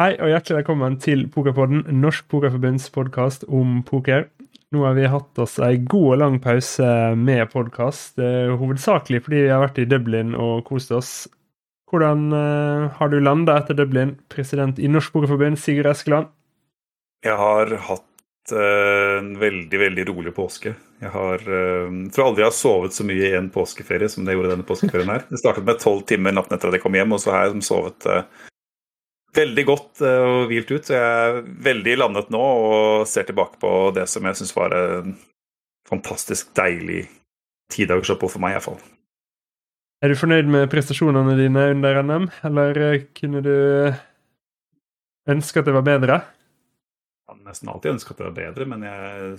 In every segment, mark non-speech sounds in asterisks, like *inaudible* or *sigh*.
Hei og hjertelig velkommen til Pokerpodden, Norsk Pokerforbunds podkast om poker. Nå har vi hatt oss en god og lang pause med podkast, hovedsakelig fordi vi har vært i Dublin og kost oss. Hvordan uh, har du landa etter Dublin, president i Norsk Pokerforbund, Sigurd Eskeland? Jeg har hatt uh, en veldig, veldig rolig påske. Jeg har, jeg tror aldri jeg har sovet så mye i en påskeferie som det jeg gjorde denne påskeferien her. Det startet med tolv timer natten etter at jeg kom hjem, og så har jeg sovet veldig godt eh, og hvilt ut. Så jeg er veldig landet nå og ser tilbake på det som jeg syns var en fantastisk deilig tidagersopphold for meg, iallfall. Er du fornøyd med prestasjonene dine under NM, eller eh, kunne du ønske at det var bedre? Jeg kan nesten alltid ønske at det var bedre, men jeg,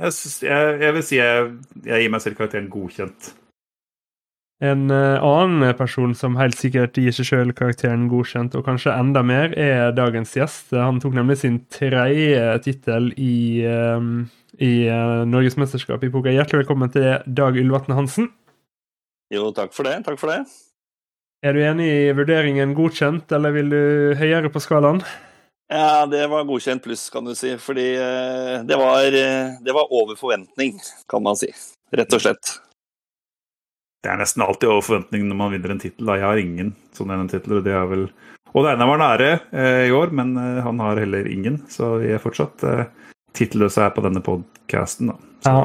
jeg, jeg, jeg vil si jeg, gir meg selv karakteren godkjent. En uh, annen person som helt sikkert gir seg sjøl karakteren godkjent, og kanskje enda mer, er dagens gjest. Han tok nemlig sin tredje tittel i, uh, i uh, Norgesmesterskapet i poker. Hjertelig velkommen til Dag Ylvatne Hansen. Jo, takk for det. Takk for det. Er du enig i vurderingen godkjent, eller vil du høyere på skalaen? Ja, det var godkjent pluss, kan du si. Fordi det var, det var over forventning, kan man si. Rett og slett det er nesten alltid over forventning når man vinner en tittel. Jeg har ingen som sånn titler, det er vel Odd Einar var nære eh, i år, men eh, han har heller ingen, så vi er fortsatt eh, tittelløse her på denne podkasten. Ja.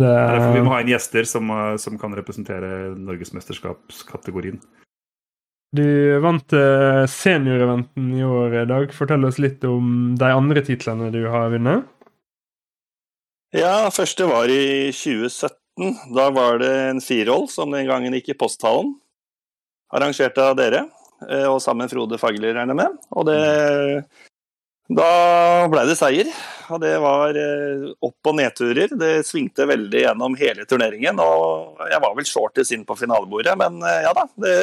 Det... Derfor vi må ha inn gjester som, eh, som kan representere norgesmesterskapskategorien. Du vant uh, senioreventen i år, i dag. Fortell oss litt om de andre titlene du har vunnet. Ja, første var i 2017 da var det en firehold som den gangen gikk i Posthallen. Arrangert av dere, eh, og sammen Frode Fagler, regner jeg med. Og det Da ble det seier. Og det var eh, opp- og nedturer. Det svingte veldig gjennom hele turneringen. Og jeg var vel shortest inn på finalebordet, men eh, ja da, det,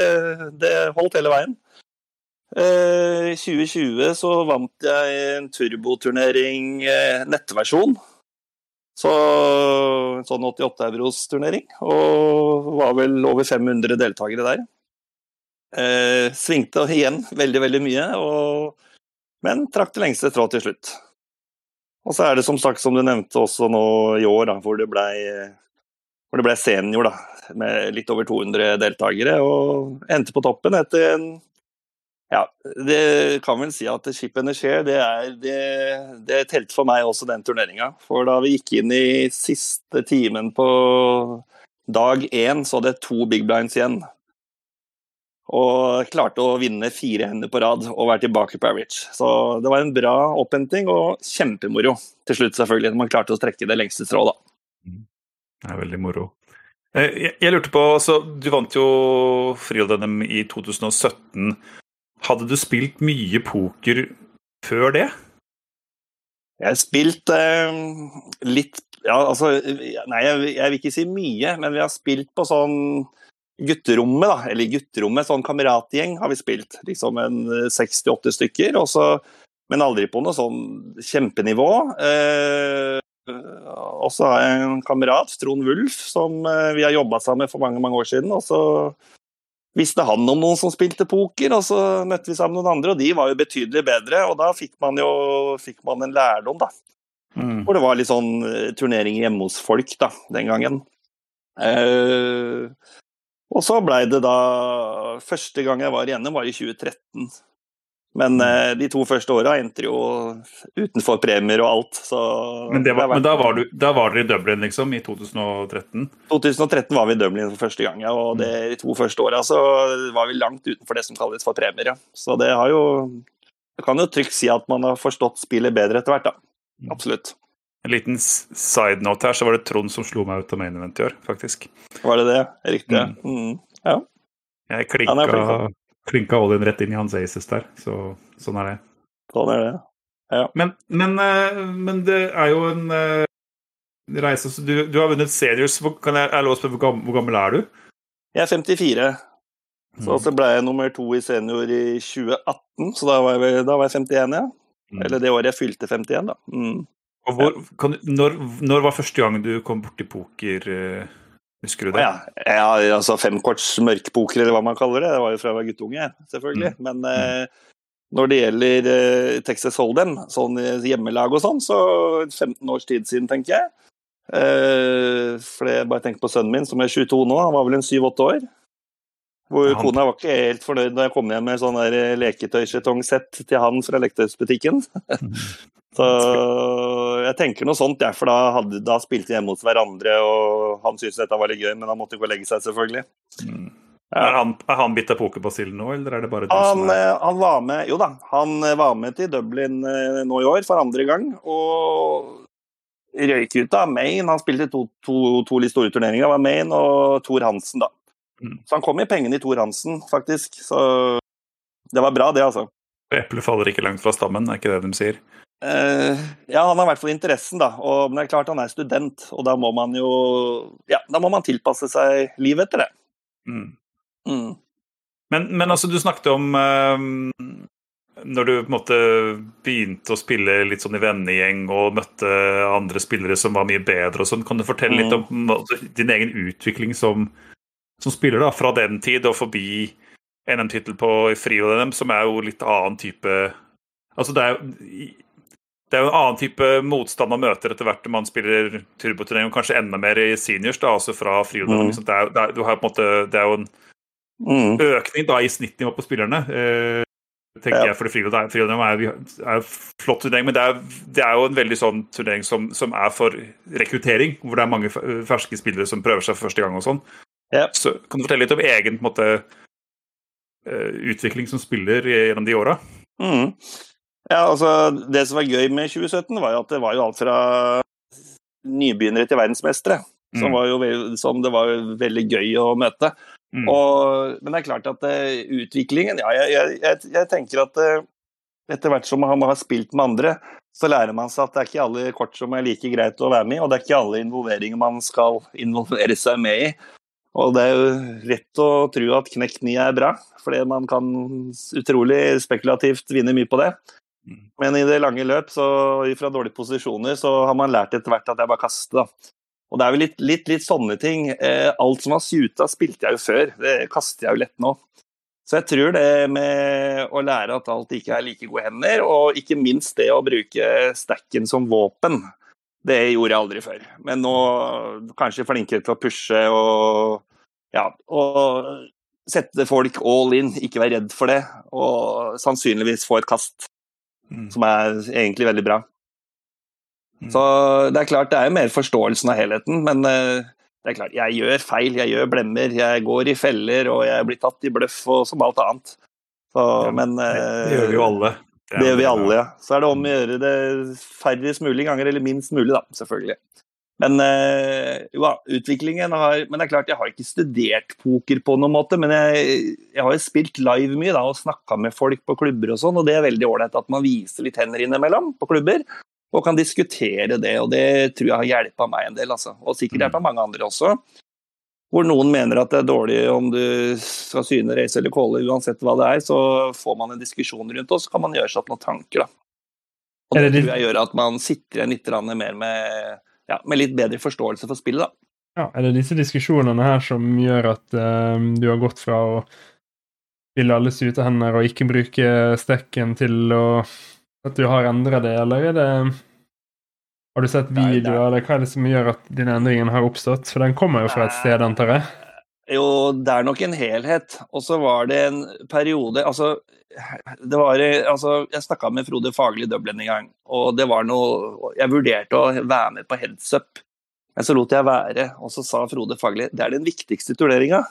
det holdt hele veien. I 2020 så vant jeg en turboturnering nettversjon så en sånn 88 euros turnering, og var vel over 500 deltakere der. Eh, svingte igjen veldig, veldig mye, og, men trakk det lengste tråd til slutt. Og så er det som sagt, som du nevnte også nå i år, da, hvor det ble, hvor det ble senior, da, med litt over 200 deltakere, og endte på toppen etter en ja, det kan vel si at Chip and det, er, det, det telte for meg også den turneringa. For da vi gikk inn i siste timen på dag én, så hadde jeg to big blinds igjen. Og klarte å vinne fire hender på rad og være tilbake på average. Så det var en bra opphenting og kjempemoro til slutt, selvfølgelig. Når man klarte å strekke det lengste strået, da. Det er veldig moro. Eh, jeg, jeg lurte på, så Du vant jo Frihold-NM i 2017. Hadde du spilt mye poker før det? Jeg har spilt eh, litt Ja, altså Nei, jeg, jeg, vil ikke si mye, men vi har spilt på sånn gutterommet, da. Eller gutterommet, sånn kameratgjeng har vi spilt. Liksom en 68 stykker. Også, men aldri på noe sånn kjempenivå. Eh, og så har jeg en kamerat, Trond Wulf, som eh, vi har jobba sammen med for mange mange år siden. Og så visste han om noen som spilte poker, og så møtte vi sammen noen andre, og de var jo betydelig bedre. Og da fikk man jo fikk man en lærdom, da. Mm. Hvor det var litt sånn eh, turnering hjemme hos folk da, den gangen. Uh, og så blei det da Første gang jeg var igjennom, var i 2013. Men uh, de to første åra endte jo utenfor premier og alt. Så men, var, men da, var du, da, var dere i Dublin, liksom, i 2013? 2013 var vi i Dublin for første gang, ja. Og det, de to første åra så var vi langt utenfor det som kalles for premier. Ja. Så det har jo Jeg kan jo trygt si at man har forstått spillet bedre etter hvert, da. Mm. Absolutt. En liten side note her, så var det Trond som slo meg ut av main event i år, faktisk. Var det det? Riktig. Mm. Mm. Ja. Jeg klinka klinka oljen rett inn i hans aces der. Så, sånn er det. Sånn er det, ja. Men, men, eh, men det er jo en uh, reise du, du, har vunnet seniors. Kan jeg, jeg lov å spørre hvor, gammel er du? Jeg er 54. Så, mm. så ble jeg nummer to i senior i 2018, så da var jeg, da var jeg 51, ja. Mm. Eller det året jeg fylte 51, da. Mm. Hvor, kan, når, når, var første gang du kom borti poker? Uh, Husker du det? Ja, ja altså femkorts mørkpoker, eller hva man kaller det. Det var jo fra jeg var guttunge, selvfølgelig. Mm. Men mm. eh, Når det gjelder eh, Texas Hold'em, sånn hjemmelag og sånn, så 15 års tid siden, tenker jeg. Eh, for jeg bare tenker på sønnen min, som er 22 nå, han var vel en 7-8 år. Hvor Han- kona var ikke helt fornøyd da jeg kom hjem med sånn der leketøysjetongsett til han fra leketøysbutikken. *laughs* Så jeg tenker noe sånt, ja, for da, hadde, da spilte de hjemme hos hverandre, og han syntes dette var litt gøy, men han måtte gå og legge seg, selvfølgelig. Mm. Er han, er han bitt av pokerbasillen nå, eller er det bare du Han, som er eh, han var med Jo da, han eh, var med til Dublin eh, nå i år for andre gang. Og røyk ut av Maine. Han spilte to, to, to litt store turneringer. Var Maine og Thor Hansen, da. Mm. Så han kom i pengene i Thor Hansen, faktisk. Så det var bra, det, altså. Eplet faller ikke langt fra stammen, er ikke det de sier? Uh, ja, han har i hvert fall interessen, da. Og, men det er klart han er student, og da må man jo Ja, da må man tilpasse seg livet etter det. Mm. Mm. Men, men altså, du snakket om uh, når du på en måte begynte å spille litt sånn i vennegjeng og møtte andre spillere som var mye bedre og sånn, kan du fortelle litt om på din egen utvikling som, som spiller da, fra den tid og forbi NM-tittel på Frio-NM, som er jo litt annen type Altså, det er jo det er jo en annen type motstand man møter etter hvert når man spiller turboturnering, og kanskje enda mer i seniors, da, altså fra Frio-NM. Mm. Liksom. Det, det, en det er jo en Mm. økning da i snittnivå på spillerne. Eh, tenker Ja. jeg, for Friidrett er, er, er flott turnering, men det er, det er jo en veldig sånn turnering som, som er for rekruttering, hvor det er mange ferske spillere som prøver seg for første gang og sånn. Ja. Så kan du fortelle litt om egen måte, eh, utvikling som spiller gjennom de åra? Mm. Ja, altså, det som var gøy med 2017, var jo at det var jo alt fra nybegynnere til verdensmestere. Som, Mm. var jo, som det var jo veldig gøy å møte. Mm. Og, men det er klart at eh, utviklingen Ja, jeg, jeg, jeg, jeg tenker at eh, etter hvert som man har spilt med andre, så lærer man seg at det er ikke alle kort som er like greit å være med i, og det er ikke alle involveringer man skal involvere seg med i. Og det er jo rett å tro at knekt ni er bra, fordi man kan utrolig spekulativt vinne mye på det. Mm. Men i det lange løp, så fra dårlige posisjoner, så har man lært etter hvert at jeg bare kaster, da. Og det er jo litt, litt, litt sånne ting. Eh, alt som var suta, spilte jeg jo før. Det kaster jeg jo lett nå. Så jeg tror det med å lære at alt ikke er like gode hender, og ikke minst det å bruke stacken som våpen, det gjorde jeg aldri før. Men nå kanskje flinkere til å pushe og ja, og sette folk all in, ikke være redd for det, og sannsynligvis få et kast, Mm. som er egentlig veldig bra. Mm. Så det er klart det er jo mer forståelsen av helheten, men eh, det er klart, jeg gjør feil, jeg gjør blemmer, jeg går i feller, og jeg blir tatt i bløff og som alt annet. Så, Ja, men Det, eh, det gjør vi jo alle. Det, det gjør vi alle, ja. Så er det om å gjøre det færrest mulig ganger, eller minst mulig, da, selvfølgelig. Men eh, jo da, utviklingen har Men det er klart, jeg har ikke studert poker på noen måte, men jeg, jeg har jo spilt live mye da, og snakka med folk på klubber og sånn, og det er veldig ålreit at man viser litt hender innimellom på klubber. Og kan diskutere det, og det tror jeg har hjelpa meg en del, altså. Og sikkert hjelpa mange andre også. Hvor noen mener at det er dårlig om du skal syne, race eller calle, uansett hva det er, så får man en diskusjon rundt, og så kan man gjøre seg opp noen tanker, da. Og det det tror jeg gjør at man sitter igjen litt mer med, ja, med litt bedre forståelse for spillet, da. Ja, er det disse diskusjonene her som gjør at uh, du har gått fra å spille alle sutehender og ikke bruke stekken til å At du har endret det, eller er det Har du sett er- videoer, eller hva er det som gjør at denne endringen har oppstått? For den kommer jo fra et sted, antar jeg? Jo, det er nok en helhet. Og så var det en periode Altså, det var Altså, jeg snakka med Frode Fagerli i Dublin en gang, og det var noe Jeg vurderte å være med på heads up, men så lot jeg være. Og så sa Frode Fagerli det er den viktigste turneringa.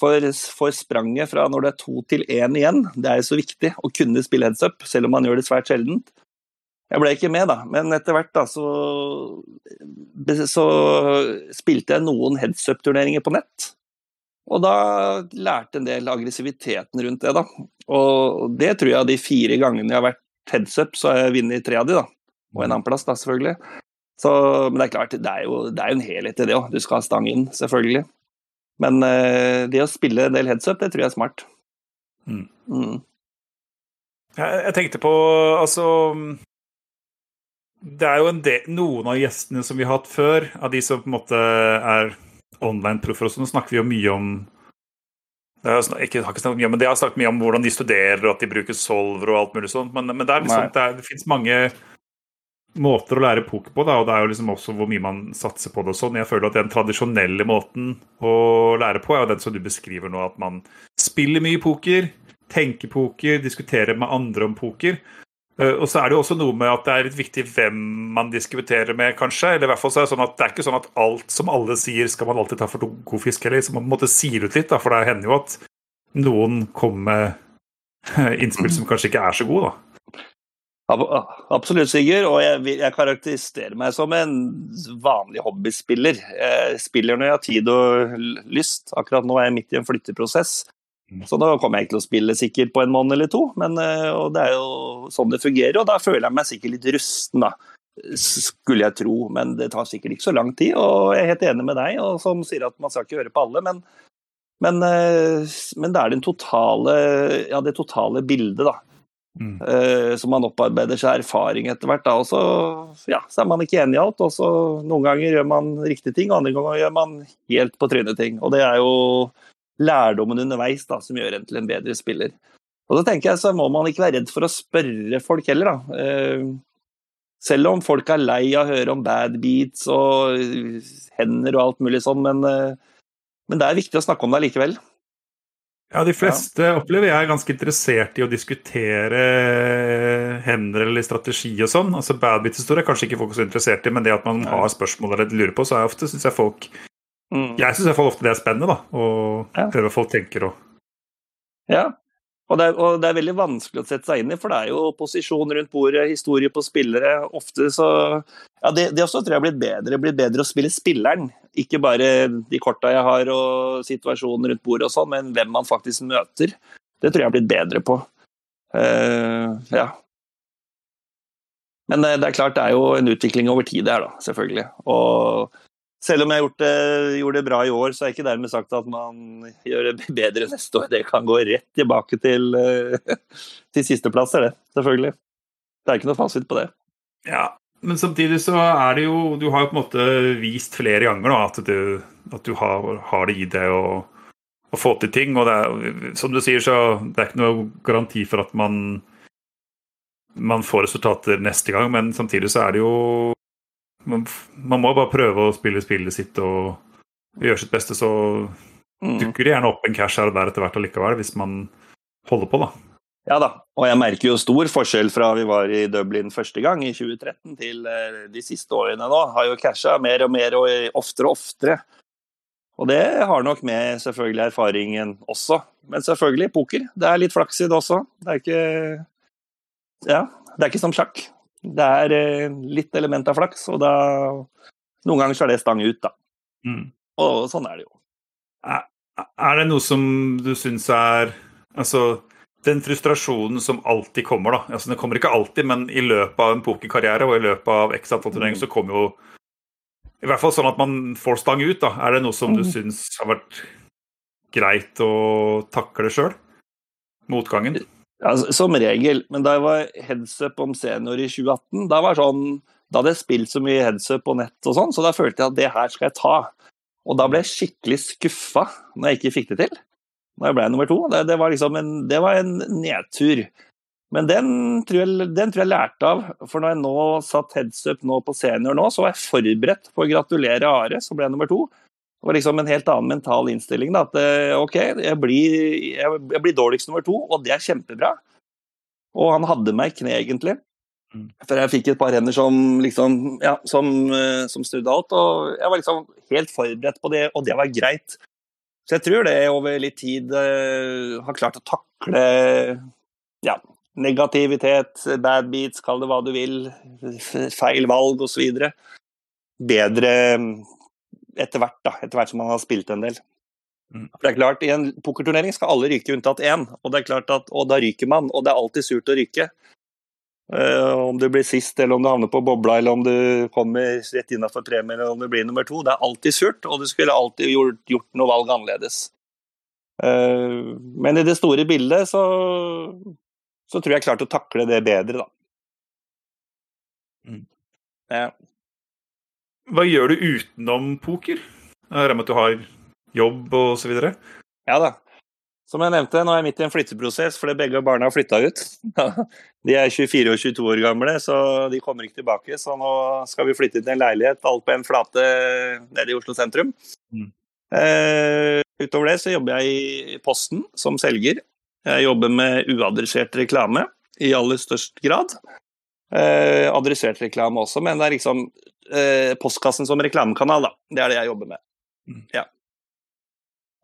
For, for spranget fra når det er to til én igjen, det er jo så viktig å kunne spille heads up, selv om man gjør det svært sjeldent. Jeg ble ikke med, da, men etter hvert da, så, så spilte jeg noen heads up-turneringer på nett. Og da lærte en del aggressiviteten rundt det, da. Og det tror jeg de fire gangene jeg har vært heads up, så har jeg vunnet tre av de, da. Og en annen plass, da, selvfølgelig. Så, men det er klart, det er jo, det er jo en helhet i det òg. Du skal ha stang inn, selvfølgelig. Men uh, det å spille en del heads up, det tror jeg er smart. Mm. Mm. Jeg, jeg tenkte på Altså Det er jo en del, noen av gjestene som vi har hatt før, av de som på en måte er online-proffer, og sånn, snakker vi jo mye om Det har jeg ikke, har snakket om, men det har snakket mye om hvordan de studerer, og at de bruker solver og alt mulig sånt. Men, men det, er liksom, det, er, det finnes mange måter å lære poker på, da, og det er jo liksom også hvor mye man satser på det og sånn. Jeg føler at den tradisjonelle måten å lære på er jo den som du beskriver nå, at man spiller mye poker, tenker poker, diskuterer med andre om poker. Eh, Og så er det jo også noe med at det er litt viktig hvem man diskuterer med, kanskje. Eller i hvert fall så er det sånn at det er ikke sånn at alt som alle sier, skal man alltid ta for god fisk heller. Så man på en måte sier ut litt, da, for det hender jo at noen kommer med innspill som kanskje ikke er så gode. Absolutt, Sigurd. Og jeg, jeg karakteriserer meg som en vanlig hobbyspiller. Jeg spiller når jeg har tid og lyst. Akkurat nå er jeg midt i en flytteprosess. Så da kommer jeg ikke til å spille sikkert på en måned eller to. Men eh, og det er jo sånn det fungerer, og da føler jeg meg sikkert litt rusten, da. Skulle jeg tro, men det tar sikkert ikke så lang tid. Og jeg er helt enig med deg, og som sier at man skal ikke høre på alle. Men, men, eh, men det er totale, ja, det totale bildet, da. Mm. Eh, så man opparbeider seg erfaring etter hvert. Da, og så, ja, så er man ikke enig i alt. og så Noen ganger gjør man riktige ting, og andre ganger gjør man helt på trynet ting. Og det er jo lærdommen underveis da, som gjør en til en bedre spiller. Og da tenker jeg så må man ikke være redd for å spørre folk heller, da. Eh, selv om folk er lei av å høre om bad beats og eh, hender og alt mulig sånn, men, eh, men det er viktig å snakke om det likevel. Ja, de fleste opplever jeg er ganske interessert i å diskutere hender eller strategi og sånn. Altså Badbit-historie er kanskje ikke folk så interessert i, men det at man har spørsmål eller lurer på, så er ofte, synes jeg folk Mm. Jeg syns ofte det er spennende, da. Å Ja. høre hva folk tenker og Ja, og det, er, og det er veldig vanskelig å sette seg inn i, for det er jo posisjon rundt bordet, historie på spillere. Ofte så Ja, det, det også tror jeg har blitt bedre. Blitt bedre å spille spilleren. Ikke bare de korta jeg har og situasjonen rundt bordet og sånn, men hvem man faktisk møter. Det tror jeg har blitt bedre på. Uh, ja. Men det, det er klart det er jo en utvikling over tid her, da, selvfølgelig. Og selv om jeg det, gjorde det bra i år, så er ikke dermed sagt at man gjør det bedre neste år. Det kan gå rett tilbake til, eh, til sisteplasser, det. Selvfølgelig. Det er ikke noe fasit på det. Ja, men samtidig så er det jo Du har jo på en måte vist flere ganger da, at du, at du har, har det i deg å, få til ting. Og er, som du sier, så det er ikke noe garanti for at man man får resultater neste gang, men samtidig så er det jo Man, man må bare prøve å spille spillet sitt og gjøre sitt beste, så Mm. dukker det gjerne opp en cash her og der etter hvert allikevel, hvis man holder på, da. Ja da, og jeg merker jo stor forskjell fra vi var i Dublin første gang i 2013 til eh, de siste årene nå. Har jo casha mer og mer og oftere og oftere. Og det har nok med selvfølgelig erfaringen også. Men selvfølgelig, poker. Det er litt flaks i det også. Det er ikke Ja, det er ikke som sjakk. Det er eh, litt element av flaks, og da Noen ganger så er det stang ut, da. Mm. Og sånn er det jo. Er det noe som du syns er Altså, den frustrasjonen som alltid kommer, da. Altså, den kommer ikke alltid, men i løpet av en pokerkarriere og i løpet av x antall turneringer, så kommer jo I hvert fall sånn at man får stang ut, da. Er det noe som du Mm. syns har vært greit å takle sjøl? Motgangen? Ja, som regel. Men da jeg var headsup om senior i 2018, da var sånn, da hadde jeg spilt så mye headsup på nett og sånn, så da følte jeg at det her skal jeg ta. Og da ble jeg skikkelig skuffa når jeg ikke fikk det til. Når jeg ble nummer to. Det, det, var liksom en, det var en nedtur. Men den tror, jeg, den tror jeg lærte av. For når jeg nå satt headsup nå på senior nå, så var jeg forberedt på å gratulere Are, som ble nummer to. Det var liksom en helt annen mental innstilling. Da, at eh, OK, jeg blir, jeg, jeg blir dårligst nummer to, og det er kjempebra. Og han hadde meg i kne, egentlig. Mm. For jeg fikk et par hender som liksom, ja, som, eh, som snudde alt. Og jeg var liksom helt forberedt på det, og det var greit. Så jeg tror det over litt tid uh, har klart å takle ja, negativitet, bad beats, kall det hva du vil, feil valg osv. Bedre etter hvert, da. Etter hvert som man har spilt en del. Mm. For det er klart, I en pokerturnering skal alle ryke unntatt én, og det er klart at, og da ryker man. Og det er alltid surt å ryke. Uh, om du blir sist, eller om du havner på bobla, eller om du kommer rett innafor premie, eller om du blir nummer to. Det er alltid surt, og du skulle alltid gjort, gjort noe valg annerledes. Uh, men i det store bildet så, så tror jeg jeg klarte å takle det bedre, da. Mm. Ja. Hva gjør du utenom poker? Jeg regner med at du har jobb og så videre? Ja da. Som jeg nevnte, nå er jeg midt i en flytteprosess fordi begge barna har flytta ut. *laughs* De er 24 og 22 år gamle, så de kommer ikke tilbake. Så nå skal vi flytte til en leilighet, alt på en flate nede i Oslo sentrum. Mm. Eh, utover det så jobber jeg i Posten som selger. Jeg jobber med uadressert reklame i aller størst grad. Eh, adressert reklame også, men det er liksom eh, postkassen som reklamekanal, da. Det er det jeg jobber med. Mm. Ja.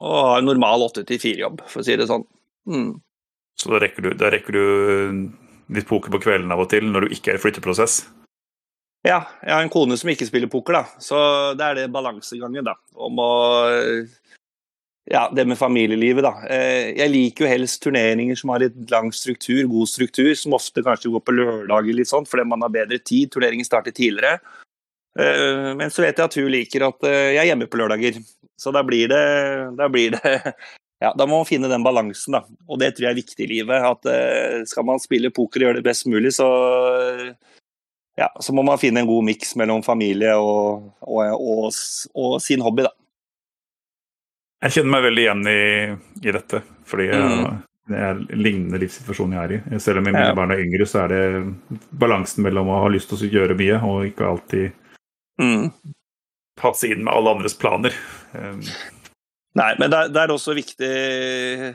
Og har normal åtte til fire-jobb, for å si det sånn. Mm. Så da rekker, du, da rekker du litt poker på kvelden av og til når du ikke er i flytteprosess? Ja, jeg har en kone som ikke spiller poker, da. Så det er det balansegangen, da. Om å Ja, det med familielivet, da. Eh, jeg liker jo helst turneringer som har litt lang struktur, god struktur, som ofte kanskje går på lørdager litt sånn, fordi man har bedre tid. Turneringen starter tidligere. Eh, men så vet jeg at hun liker at eh, jeg er hjemme på lørdager. Så da blir det, da blir det *laughs* ja, da må man finne den balansen, da. Og det tror jeg er viktig i livet. At skal man spille poker og gjøre det best mulig, så, ja, så må man finne en god miks mellom familie og, og, og, og, sin hobby, da. Jeg kjenner meg veldig igjen i, i dette, fordi mm. det er en lignende livssituasjon jeg er i. Selv om mine ja. barn er yngre, så er det balansen mellom å ha lyst til å gjøre mye og ikke alltid mm. passe inn med alle andres planer. Um. Nei, men det, er også viktig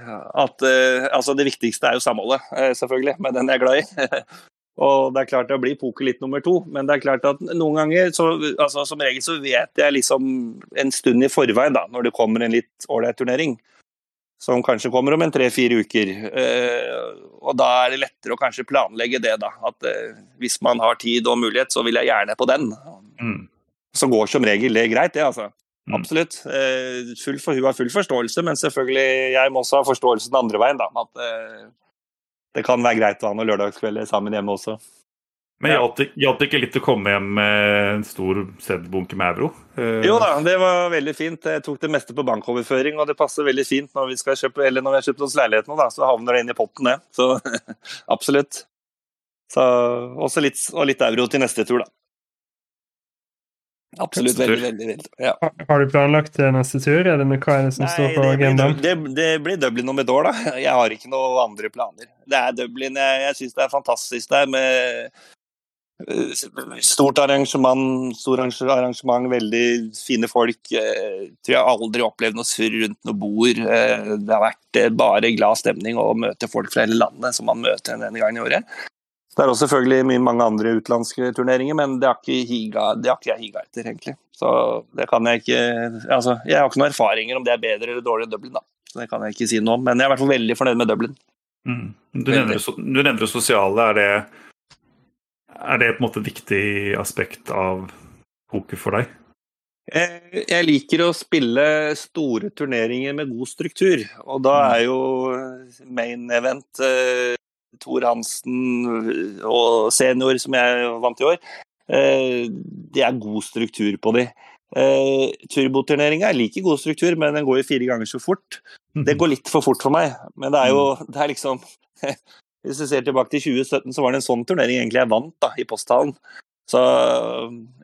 at uh, Altså, det viktigste er jo samholdet, uh, selvfølgelig, med den jeg er glad i. *laughs* og det er klart det blir poker litt nummer to, men det er klart at noen ganger, så, altså, som regel, så vet jeg liksom en stund i forveien, da, når det kommer en litt ålreit turnering. Som kanskje kommer om en tre-fire uker. Uh, og da er det lettere å kanskje planlegge det, da. At hvis man har tid og mulighet, så vil jeg gjerne på den. Mm. Så går som regel det greit, det, altså. Mm. Absolutt. Eh, hun har full forståelse, men selvfølgelig jeg må også ha forståelse den andre veien. Da, at eh, det kan være greit å ha noen lørdagskvelder sammen hjemme også. Men hjalp det ikke litt å komme hjem med en stor CD-bunke med euro? Uh... Jo da, det var veldig fint. Jeg tok det meste på bankoverføring, og det passer veldig fint når vi, skal kjøpe, eller når vi har kjøpt oss leilighet nå, da, så havner det inn i potten, det. Så *laughs* absolutt. Så, også litt, og litt euro til neste tur, da. Absolutt. Veldig, veldig, vilt. Ja. Har du planlagt neste tur? Er det, hva er det som Nei, står på agendaen? Det, det, blir Dublin om et år, da. Jeg har ikke noen andre planer. Det er Dublin. Jeg, jeg syns det er fantastisk der med eh, stort arrangement, stor arrangement, veldig fine folk. Jeg tror jeg aldri opplevd noe surr rundt noe bord. Eh, det har vært eh, bare glad stemning å møte folk fra hele landet som man møter en gang i året. Det er også selvfølgelig mange andre utenlandske turneringer, men det har ikke, higa, det har ikke jeg higa etter, egentlig. Så det kan jeg ikke Altså, jeg har ikke noen erfaringer om det er bedre eller dårligere enn Dublin, da. Så det kan jeg ikke si noe om. Men jeg er i hvert fall veldig fornøyd med Dublin. Mm. Du, nevner, du nevner det sosiale. Er det, er det på en måte et viktig aspekt av poker for deg? Eh, jeg liker å spille store turneringer med god struktur, og da mm. er jo main event eh, Tor Hansen og senior, som jeg vant i år, eh, det er god struktur på de. Eh, Turboturneringa er like god struktur, men den går jo fire ganger så fort. Det går litt for fort for meg, men det er jo det er liksom *laughs* Hvis du ser tilbake til 2017, så var det en sånn turnering egentlig jeg vant da, i posthallen. Så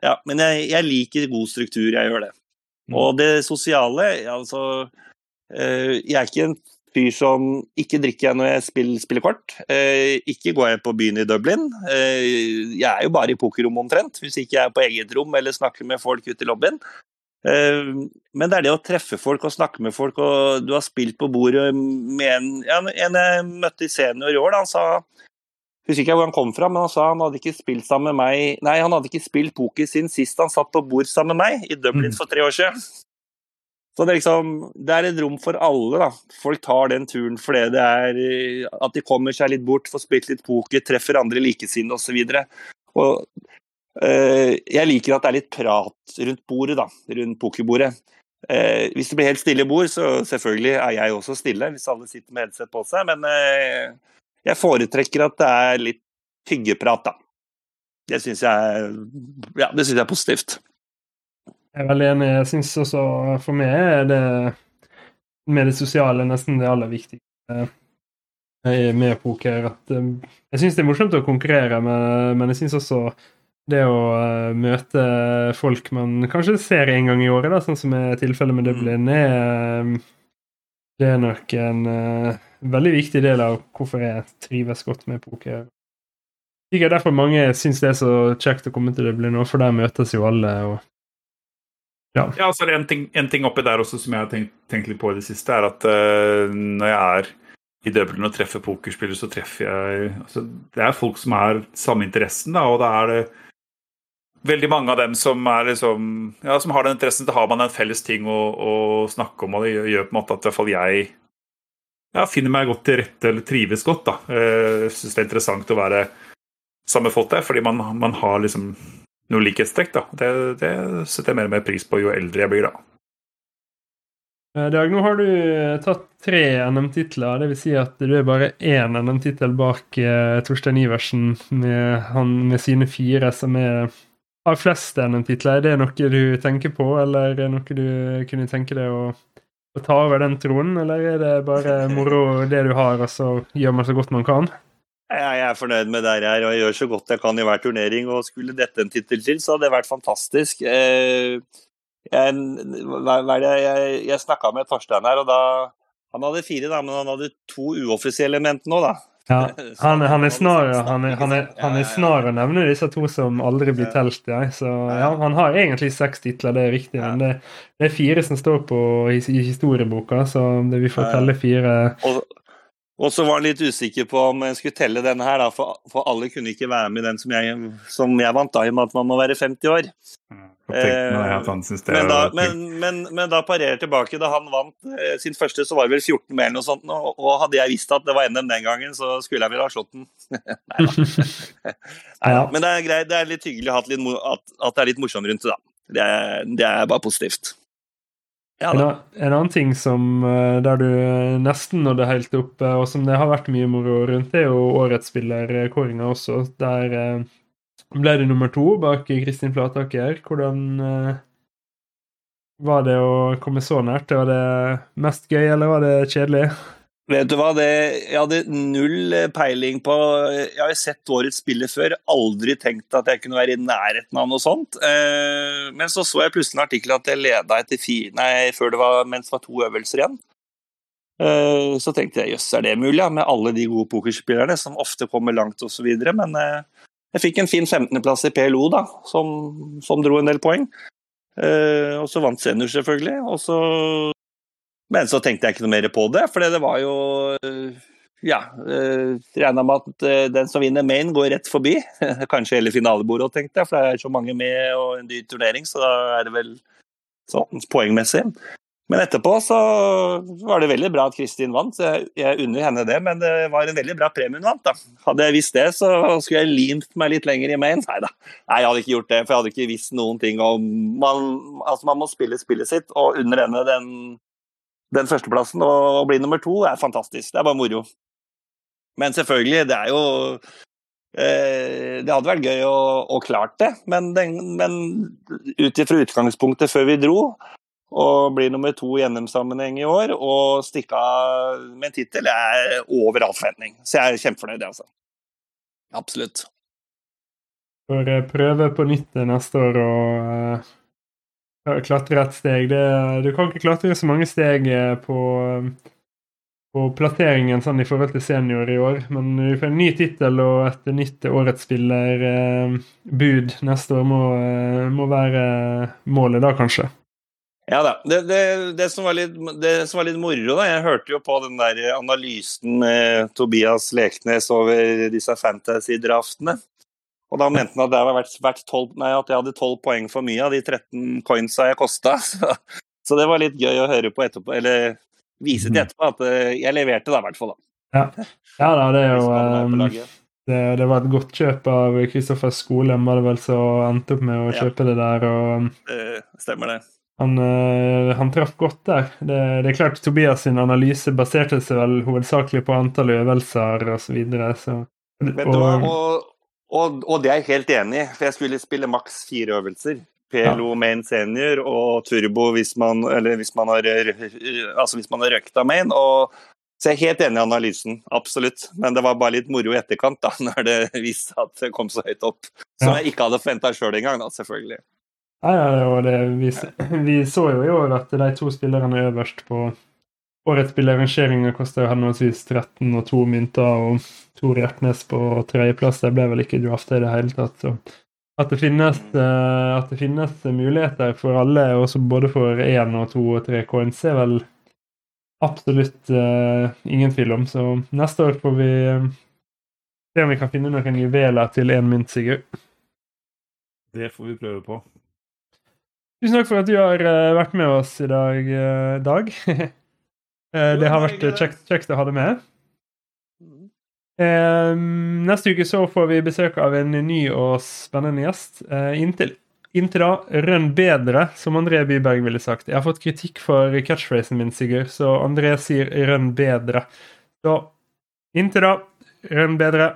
ja, Men jeg, jeg liker god struktur, jeg gjør det. Og det sosiale, altså Jeg er ikke en fyr som ikke drikker jeg når jeg spiller, spiller kort. Eh, ikke går jeg på byen i Dublin. Eh, jeg er jo bare i pokerrommet omtrent, hvis ikke jeg er på eget rom eller snakker med folk ute i lobbyen. Eh, men det er det å treffe folk og snakke med folk, og du har spilt på bordet med en, ja, en jeg møtte i senior i år. Da, han sa husker ikke hvor han kom fra, men han sa han hadde ikke spilt sammen med meg Nei, han hadde ikke spilt poker siden sist han satt på bord sammen med meg, i Dublin mm. for tre år siden. Så det er, liksom, det er et rom for alle. da. Folk tar den turen fordi det er eh, at de kommer seg litt bort, får spilt litt poker, treffer andre likesinnede osv. Og, øh, jeg liker at det er litt prat rundt bordet, da, rundt pokerbordet. Uh, hvis det blir helt stille bord, så selvfølgelig er jeg også stille, hvis alle sitter med headset på seg. Men uh, jeg foretrekker at det er litt hyggeprat, da. Det syns jeg, ja, jeg er positivt. Jeg er veldig enig. Jeg syns også for meg er det med det sosiale nesten det aller viktigste med poker. At, um, jeg syns det er morsomt å konkurrere, men, men jeg syns også det å uh, møte folk man kanskje ser en gang i året, da, sånn som er tilfellet med Dublin, er, Det er nok en veldig viktig del av hvorfor jeg trives godt med poker. Sikkert derfor mange syns det er så kjekt å komme til Dublin for der møtes jo alle. og ja. ja, så er det en ting, en ting, oppi der også som jeg har tenkt, tenkt litt på i det siste, er at uh, når jeg er i Dublin og treffer pokerspillere, så treffer jeg altså, Det er folk som har samme interessen, da, og da er det veldig mange av dem som, liksom, ja, som har den interessen. Da har man en felles ting å, å snakke om, og det gjør på en måte at i hvert fall jeg ja, finner meg godt til rette eller trives godt. da. Jeg eh, syns det er interessant å være sammen med folk der, fordi man, man har liksom noe likhetstrekk. da. Det, det setter jeg mer og mer pris på jo eldre jeg blir, da. Eh, Dag, nå har du eh, tatt tre NM-titler. Dvs. Si at du er bare én NM-tittel bak eh, Torstein Iversen med, han, med sine fire, som er, har flest NM-titler. Er det noe du tenker på, eller er det noe du kunne tenke deg å, å ta over den tronen? Eller er det bare moro det du har, og så gjør man så godt man kan? Jeg er fornøyd med der jeg er, og jeg gjør så godt jeg kan i hver turnering. og Skulle dette en tittel til, så hadde det vært fantastisk. Eh, jeg, jeg, jeg snakka med Torstein her, og da Han hadde fire, da, men han hadde to uoffisielle ment nå, da. Ja, *laughs* han, han, er snar han er, han er, han er snar å nevne disse to som aldri blir telt. Ja. Så ja, han har egentlig seks titler, det er riktig. Men det, det er fire som står på i, i historieboka, så det, vi får telle fire. Og, og så var han litt usikker på om jeg skulle telle denne her, da, for, for, alle kunne ikke være med i den som jeg, som jeg vant, da, i og med at man må være 50 år. Mm. Eh, men, da, men, men, men da parerer tilbake. Da han vant eh, sin første, så var det vel 14 mer eller noe sånt. Og, og, hadde jeg visst at det var NM den gangen, så skulle jeg vel ha slått den. *laughs* Nei da. *laughs* Men det er greit, det er litt hyggelig at, at, at, det er litt morsomt rundt det, da. Det er, det er bare positivt. Ja, en, en, annen ting som eh, der du nesten nådde helt opp, og som det har vært mye moro rundt, det er jo årets spillerkåringa også. Der ble det nummer to bak Kristin Flataker. Hvordan var det å komme så nært? Var det mest gøy, eller var det kjedelig? Vet du hva, det, Jeg hadde null peiling på Jeg har jo sett årets spiller før, aldri tenkt at jeg kunne være i nærheten av noe sånt. Eh, men så så jeg plutselig en artikkel at jeg leda etter fire Nei, før det var, mens det var to øvelser igjen. Eh, så tenkte jeg jøss, er det mulig, ja, med alle de gode pokerspillerne som ofte kommer langt osv. Men eh, jeg fikk en fin 15.-plass i PLO, da, som, som, dro en del poeng. Og så vant senior, selvfølgelig. Og så Men så tenkte jeg ikke noe mer på det, for det var jo uh, Ja. Uh, Regna med at uh, den som vinner main, går rett forbi. *laughs* Kanskje hele finalebordet òg, tenkte jeg, for det er så mange med og en dyr turnering, så da er det vel sånn poengmessig. Men etterpå så var det veldig bra at Kristin vant, så jeg, unner henne det. Men det var en veldig bra premie hun vant, da. Hadde jeg visst det, så skulle jeg limt meg litt lenger i main. Nei da, jeg hadde ikke gjort det, for jeg hadde ikke visst noen ting om Man, altså man må spille spillet sitt, og under henne den, den førsteplassen og bli nummer to er fantastisk. Det er bare moro. Men selvfølgelig, det er jo eh, det hadde vært gøy å, å klart det, men, men ut ifra utgangspunktet før vi dro, og blir nummer to i NM-sammenheng i år og stikke av med en tittel er over all forventning. Så jeg er kjempefornøyd, altså. Absolutt. Får prøve på nytt neste år og uh, klatre et steg. Det, du kan ikke klatre så mange steg eh, på, på plasseringen sånn i forhold til senior i år, men vi får en ny tittel og et nytt årets spiller-bud uh, neste år må, uh, må være målet da, kanskje. Ja da. Det, det, det, som litt, det, som var litt, moro, da Jeg hørte jo på den der analysen eh, Tobias Leknes over disse fantasy-draftene. Og da mente han at, det vært, vært 12, nei, at jeg hadde 12 poeng for mye av de 13 coinsa jeg kosta. *laughs* Så, så, det var litt gøy å høre på etterpå, eller vise til mm. etterpå at eh, jeg leverte, da, i hvert fall. Ja. ja da, det er jo um, det, det, var et godt kjøp av Kristoffer Skolem, var det vel, som endte opp med å kjøpe ja. det der. og... Det stemmer, det. Han, uh, han traff godt der. Det, det, er klart Tobias sin analyse baserte seg vel hovedsakelig på antall øvelser osv. Så videre, så, var og, og, og, det er jeg helt enig i, for jeg skulle spille maks fire øvelser. PLO ja. main senior og turbo hvis man, hvis man har, altså hvis man har main. Og, så jeg er helt enig i analysen, absolutt. Men det var bare litt moro i etterkant, da, *laughs* når det viste at det kom så høyt opp. Som ja. jeg ikke hadde forventa sjøl engang, da, selvfølgelig. Ja, ja, var det, vi, vi, så jo i år at de to spillerne øverst på, årets i koster henholdsvis 13 og 2 mynter, og Tor Hjertnes på tredjeplass. Det ble vel ikke drafta i det hele tatt. så at det, finnes, uh, at det finnes muligheter for alle, også både for én og to og tre coins, er vel absolutt uh, ingen tvil om. Så neste år får vi uh, se om vi kan finne noen juveler til én mynt, Sigurd. Det får vi prøve på. Tusen takk for at du har vært med oss i dag, Dag. *laughs* det har vært kjekt å ha det med. Eh, neste uke så får vi besøk av en ny og spennende gjest. Eh, inntil, inntil, da, rønn bedre, som André Byberg ville sagt. Jeg har fått kritikk for catchphrasen min, Sigurd, så André sier 'rønn bedre'. Så inntil da, rønn bedre.